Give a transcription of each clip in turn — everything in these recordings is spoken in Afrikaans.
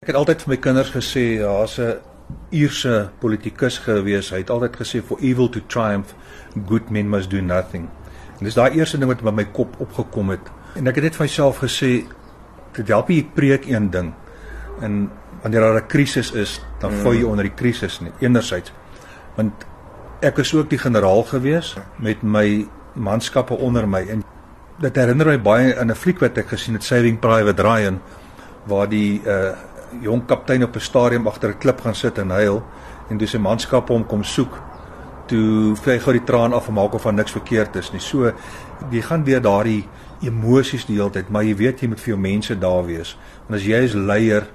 Ek het altyd vir my kinders gesê daar's 'n Ierse politikus gewees. Hy het altyd gesê for evil to triumph, good men must do nothing. En dis daai eerste ding wat by my kop opgekom het. En ek het net vir myself gesê dit help nie ek preek een ding. En wanneer daar 'n krisis is, dan val jy onder die krisis nie. Enerzijds want ek was ook die generaal gewees met my manskappe onder my en dit herinner my baie aan 'n fliek wat ek gesien het Saving Private Ryan waar die uh jong kaptein op 'n stadium agter 'n klip gaan sit en huil en toe sy manskappe hom kom soek toe vry gou die traan af en maak of van niks verkeerd is nie. So jy gaan weer daardie emosies die hele tyd, maar jy weet jy moet vir jou mense daar wees. Want as jy as leier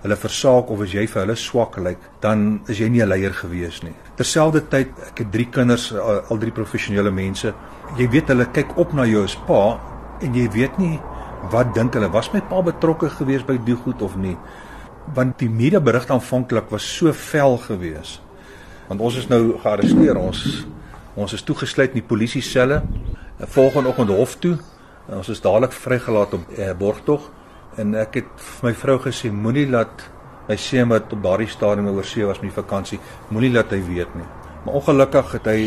hulle versaak of as jy vir hulle swak lyk, dan is jy nie 'n leier gewees nie. Terselfdertyd, ek het drie kinders, al, al drie professionele mense. Jy weet hulle kyk op na jou as pa en jy weet nie wat dink hulle was my pa betrokke geweest by die goed of nie want die medieberig aanvanklik was so vel geweest. Want ons is nou gearresteer. Ons ons is toegesluit in die polisie selle. Volgende oggend hof toe. Ons is dadelik vrygelaat op eh, borgtog en ek het vir my vrou gesê moenie laat my seun wat op daardie stadium oor see was met die vakansie, moenie laat hy weet nie. Maar ongelukkig het hy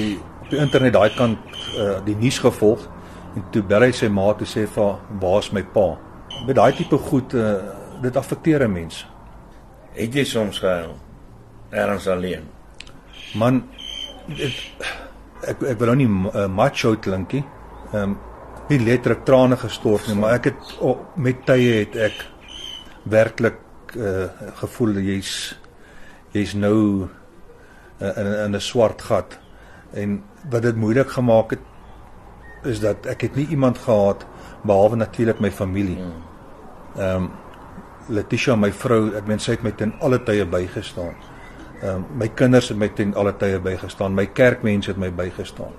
op die internet daai kant uh, die nuus gevolg en toe bel hy sy ma toe sê vir waar is my pa? Met daai tipe goed uh, dit affekteer 'n mens. Het jy soms gehuil? Erns alleen. Man ek ek, ek wil nou nie uh, macho klinkie. Ehm um, nie letterlik trane gestort nie, maar ek het oh, met tye het ek werklik uh, gevoel jy's jy's nou uh, in in 'n swart gat en wat dit moeilik gemaak het is dat ek het nie iemand gehad behalwe natuurlik my familie. Ehm um, Letitia my vrou, ek meen sy het my ten alle tye bygestaan. Ehm um, my kinders het my ten alle tye bygestaan, my kerkmense het my bygestaan.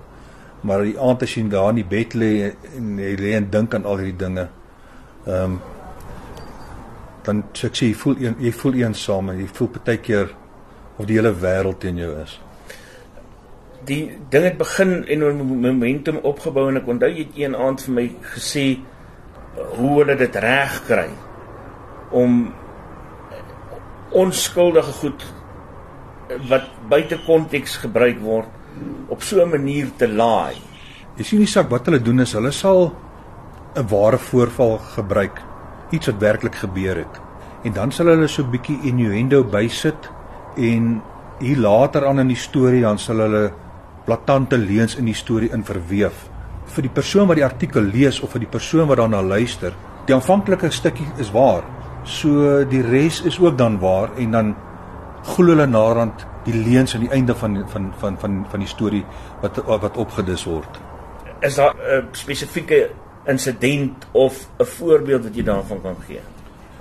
Maar die aand as jy daar in die bed lê en jy lê en dink aan al hierdie dinge, ehm um, dan sê ek sê jy voel jy voel eensaam en jy voel baie keer of die hele wêreld teen jou is. Die ding het begin en momentum opgebou en ek onthou jy het een aand vir my gesê hoe hulle dit reg kry om onskuldige goed wat buite konteks gebruik word op so 'n manier te laai. Jy sien nie sak wat hulle doen is hulle sal 'n ware voorval gebruik, iets wat werklik gebeur het. En dan sal hulle so 'n bietjie innuendo bysit en hier later aan in die storie dan sal hulle blaatante leuns in die storie in verweef. Vir die persoon wat die artikel lees of vir die persoon wat daarna luister, die aanvanklike stukkie is waar. So die res is ook dan waar en dan glo hulle naderhand die leuns aan die einde van van van van van die storie wat wat opgedis word. Is daar 'n spesifieke insident of 'n voorbeeld wat jy daarvan kan gee?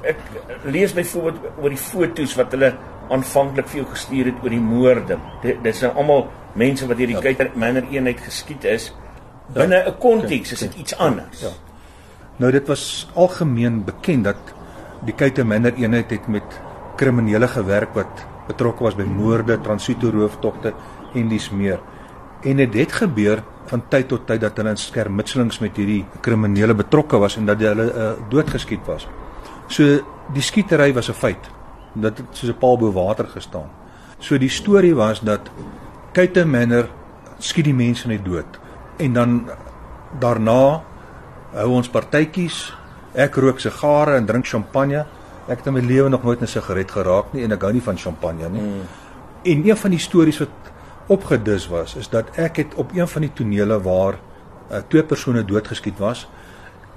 Ek lees byvoorbeeld oor die fotos wat hulle aanvanklik vir jou gestuur het oor die moorde. Dis nou almal mense wat hierdie ja. Kuiter Manor eenheid geskiet is. Binne 'n ja. konteks is dit iets anders. Ja. Nou dit was algemeen bekend dat die Kuiter Manor eenheid het met kriminele gewerk wat betrokke was by moorde, transito rooftogte en dis meer. En dit het gebeur van tyd tot tyd dat hulle in skermutselings met hierdie kriminele betrokke was en dat hulle uh, doodgeskiet was. So die skietery was 'n feit. Dat het soos 'n paal bo water gestaan. So die storie was dat Kuite Manor skiet die mense net dood. En dan daarna hou ons partytjies. Ek rook sigare en drink champagne Ek het in my lewe nog nooit 'n sigaret geraak nie en ek hou nie van champagne nie. Mm. En een van die stories wat opgedis was, is dat ek het op een van die tonele waar uh, twee persone doodgeskiet was.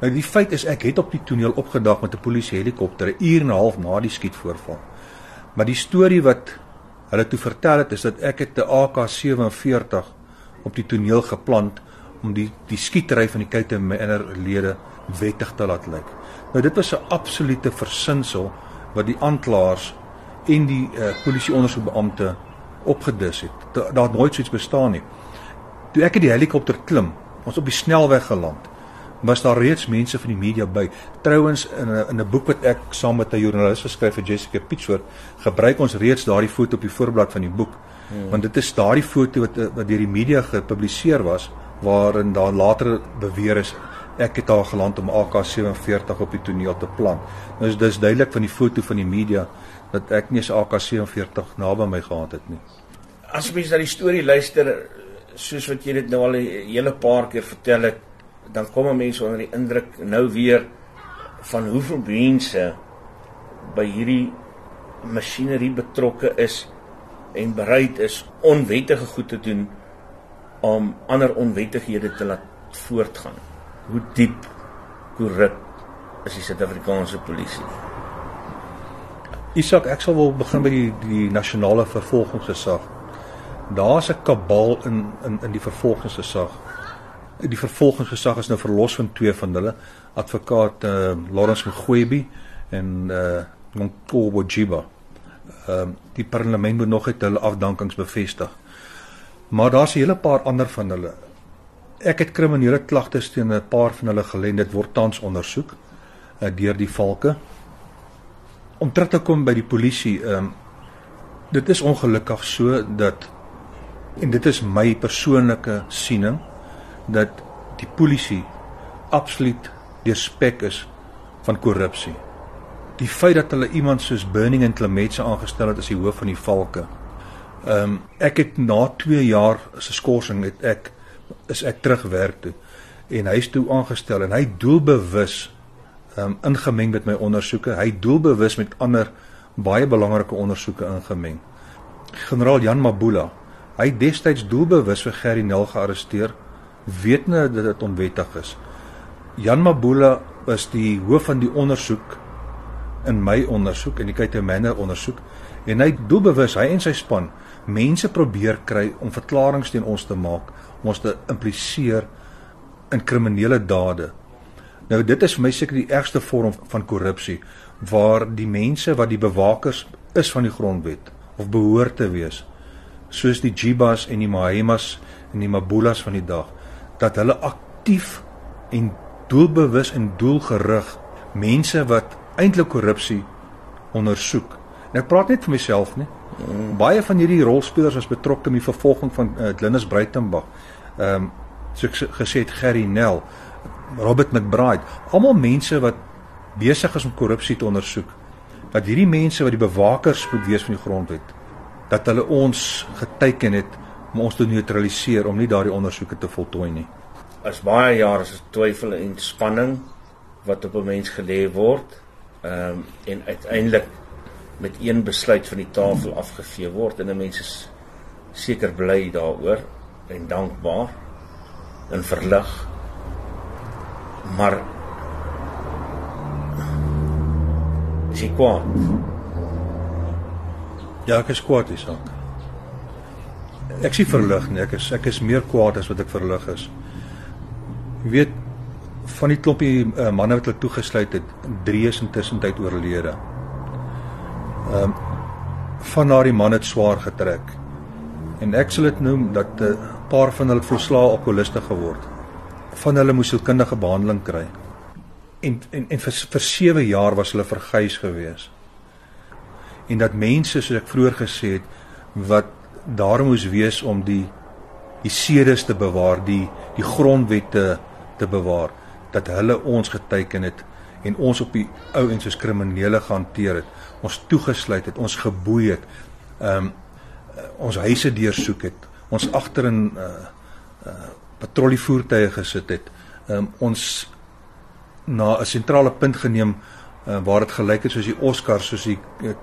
Nou die feit is ek het op die toneel opgedag met 'n polisie helikopter 'n uur en 'n half na die skietvoorval. Maar die storie wat hulle toe vertel het is dat ek het 'n AK47 op die toneel geplant om die die skietery van die Kuite Manor lede wettig te laat lyk. Nou dit was 'n absolute versinsel wat die aanklaers en die uh, polisie ondersoekbeampte opgedis het. Daar het nooit so iets bestaan nie. Toe ek in die helikopter klim, ons op die snelweg geland, was daar reeds mense van die media by. Trouwens in 'n in 'n boek wat ek saam met 'n joernalis geskryf vir Jessica Pitchford, gebruik ons reeds daardie foto op die voorblad van die boek. Hmm. Want dit is daardie foto wat wat deur die media gepubliseer was waarin daar later beweer is ek het haar geland om AK47 op die toneel te plant. Nou is dis duidelik van die foto van die media dat ek nie 'n AK47 naby my gehad het nie. As mens na die storie luister soos wat jy dit nou al 'n hele paar keer vertel het, dan kom mense onder die indruk nou weer van hoeveel mense by hierdie masjinerie betrokke is en bereid is onwettige goed te doen om ander onwettighede te laat voortgaan. Hoe diep korrup is die Suid-Afrikaanse polisie? Isak, ek sal wel begin by die die nasionale vervolgingsgesag. Daar's 'n kabal in in in die vervolgingsgesag. Die vervolgingsgesag is nou verlos van twee van hulle, advokaat uh, Lawrence Mgwebi en uh Nkobo Jiba. Ehm uh, die parlement moet nog net hulle afdankings bevestig. Maar daar's 'n hele paar ander van hulle. Ek het kriminele klagtes teen 'n paar van hulle gelê. Dit word tans ondersoek uh, deur die valke. Om terug te kom by die polisie, ehm um, dit is ongelukkig so dat en dit is my persoonlike siening dat die polisie absoluut deurspek is van korrupsie. Die feit dat hulle iemand soos Burning en Clemetse aangestel het as die hoof van die valke Ehm um, ek het na 2 jaar se skorsing het ek is ek terug werk toe en hy's toe aangestel en hy doelbewus ehm um, ingemeng met my ondersoeke. Hy doelbewus met ander baie belangrike ondersoeke ingemeng. Generaal Jan Mabula, hy destyds doelbewus vir Gerry Nel gearresteer, wetende dat dit onwettig is. Jan Mabula was die hoof van die ondersoek in my ondersoek en die Kate Manor ondersoek en hy doelbewus hy en sy span mense probeer kry om verklaringe teen ons te maak, om ons te impliseer in kriminele dade. Nou dit is vir my seker die ergste vorm van korrupsie waar die mense wat die bewakers is van die grondwet of behoort te wees soos die Jibas en die Mahemas en die Mabulas van die dag dat hulle aktief en doelbewus en doelgerig mense wat eintlik korrupsie ondersoek. En ek praat net vir myself nie. Mm. Baie van hierdie rolspelers was betrokke in die vervolging van uh, Glynis Breitenberg. Ehm um, so gesê het Gerry Nel, Robert McBride, almal mense wat besig is om korrupsie te ondersoek. Dat hierdie mense wat die bewakers moet wees van die grondwet, dat hulle ons geteken het om ons te neutraliseer om nie daardie ondersoeke te voltooi nie. As baie jare se twyfel en spanning wat op 'n mens gelê word, ehm um, en uiteindelik met een besluit van die tafel afgevee word en 'n mens is seker bly daaroor en dankbaar en verlig. Maar is jy kwaad? Ja, ek is kwaad dis ook. Ek sien verlig nie, ek is ek is meer kwaad as wat ek verlig is. Jy weet van die klompie uh, manne wat hulle toegesluit het, drie is intussen tyd oorlede. Ehm um, van daardie man het swaar getrek. En ek sal dit noem dat 'n uh, paar van hulle verslae alkoholiste geword. Van hulle moes sielkundige behandeling kry. En en en vir vir 7 jaar was hulle verguis gewees. En dat mense soos ek vroeër gesê het wat daar moes wees om die die sedes te bewaar, die die grondwette te bewaar, dat hulle ons geteken het en ons op die ou en soos kriminele gehanteer het ons toegesluit het, ons geboei het, ehm um, ons huise deursoek het, ons agter in uh uh patrollievoertuie gesit het, ehm um, ons na 'n sentrale punt geneem uh, waar dit gelyk het soos die Oscar soos die uh,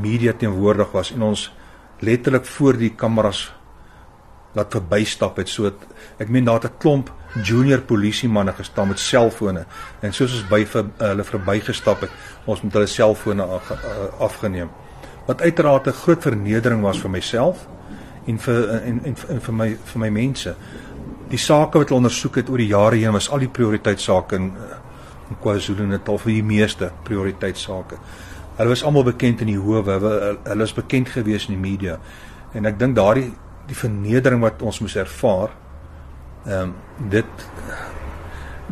media teenwoordig was en ons letterlik voor die kameras laat verbystap het. So ek meen daar het 'n klomp junior polisiemanne gestaan met selfone. En soos ons by vir, uh, hulle verbygestap het ons met hulle selfone af, uh, afgeneem. Wat uiteraard 'n groot vernedering was vir myself en vir en, en, en vir my vir my mense. Die sake wat hulle ondersoek het oor die jare heen was al die prioriteitsake in, in KwaZulu-Natal vir die meeste prioriteitsake. Hulle was almal bekend in die howe. Hulle, hulle is bekend gewees in die media. En ek dink daardie die vernedering wat ons moes ervaar ehm um, dit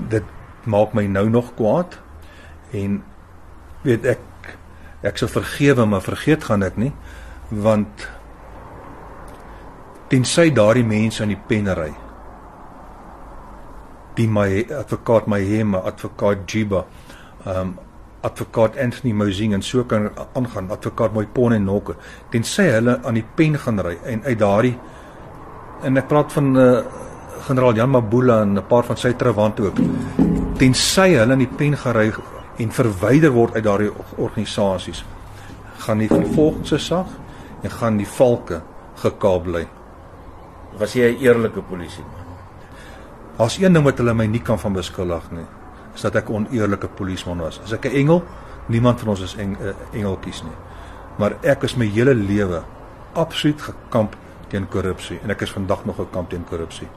dit maak my nou nog kwaad en weet ek ek sou vergewe maar vergeet gaan ek nie want tensy daardie mense aan die pennery die my advokaat Mahema, advokaat Jiba, ehm um, advokaat Anthony Mosing en so kan aangaan, advokaat Moipon en Nokke, tensy hulle aan die pen gaan ry en uit daardie en ek praat van uh, generaal Jan Mabula en 'n paar van sy trawante ook. Tensy hulle in die pen gery en verwyder word uit daardie organisasies, gaan die vervolgse sag en gaan die valke gekaap bly. Was jy 'n eerlike polisieman? As een ding wat hulle my nie kan van beskuldig nie, is dat ek 'n oneerlike polisieman was. As ek 'n engel, niemand van ons is eng, uh, engeltjies nie. Maar ek is my hele lewe absoluut gekamp teen korrupsie en ek is vandag nog gekamp teen korrupsie.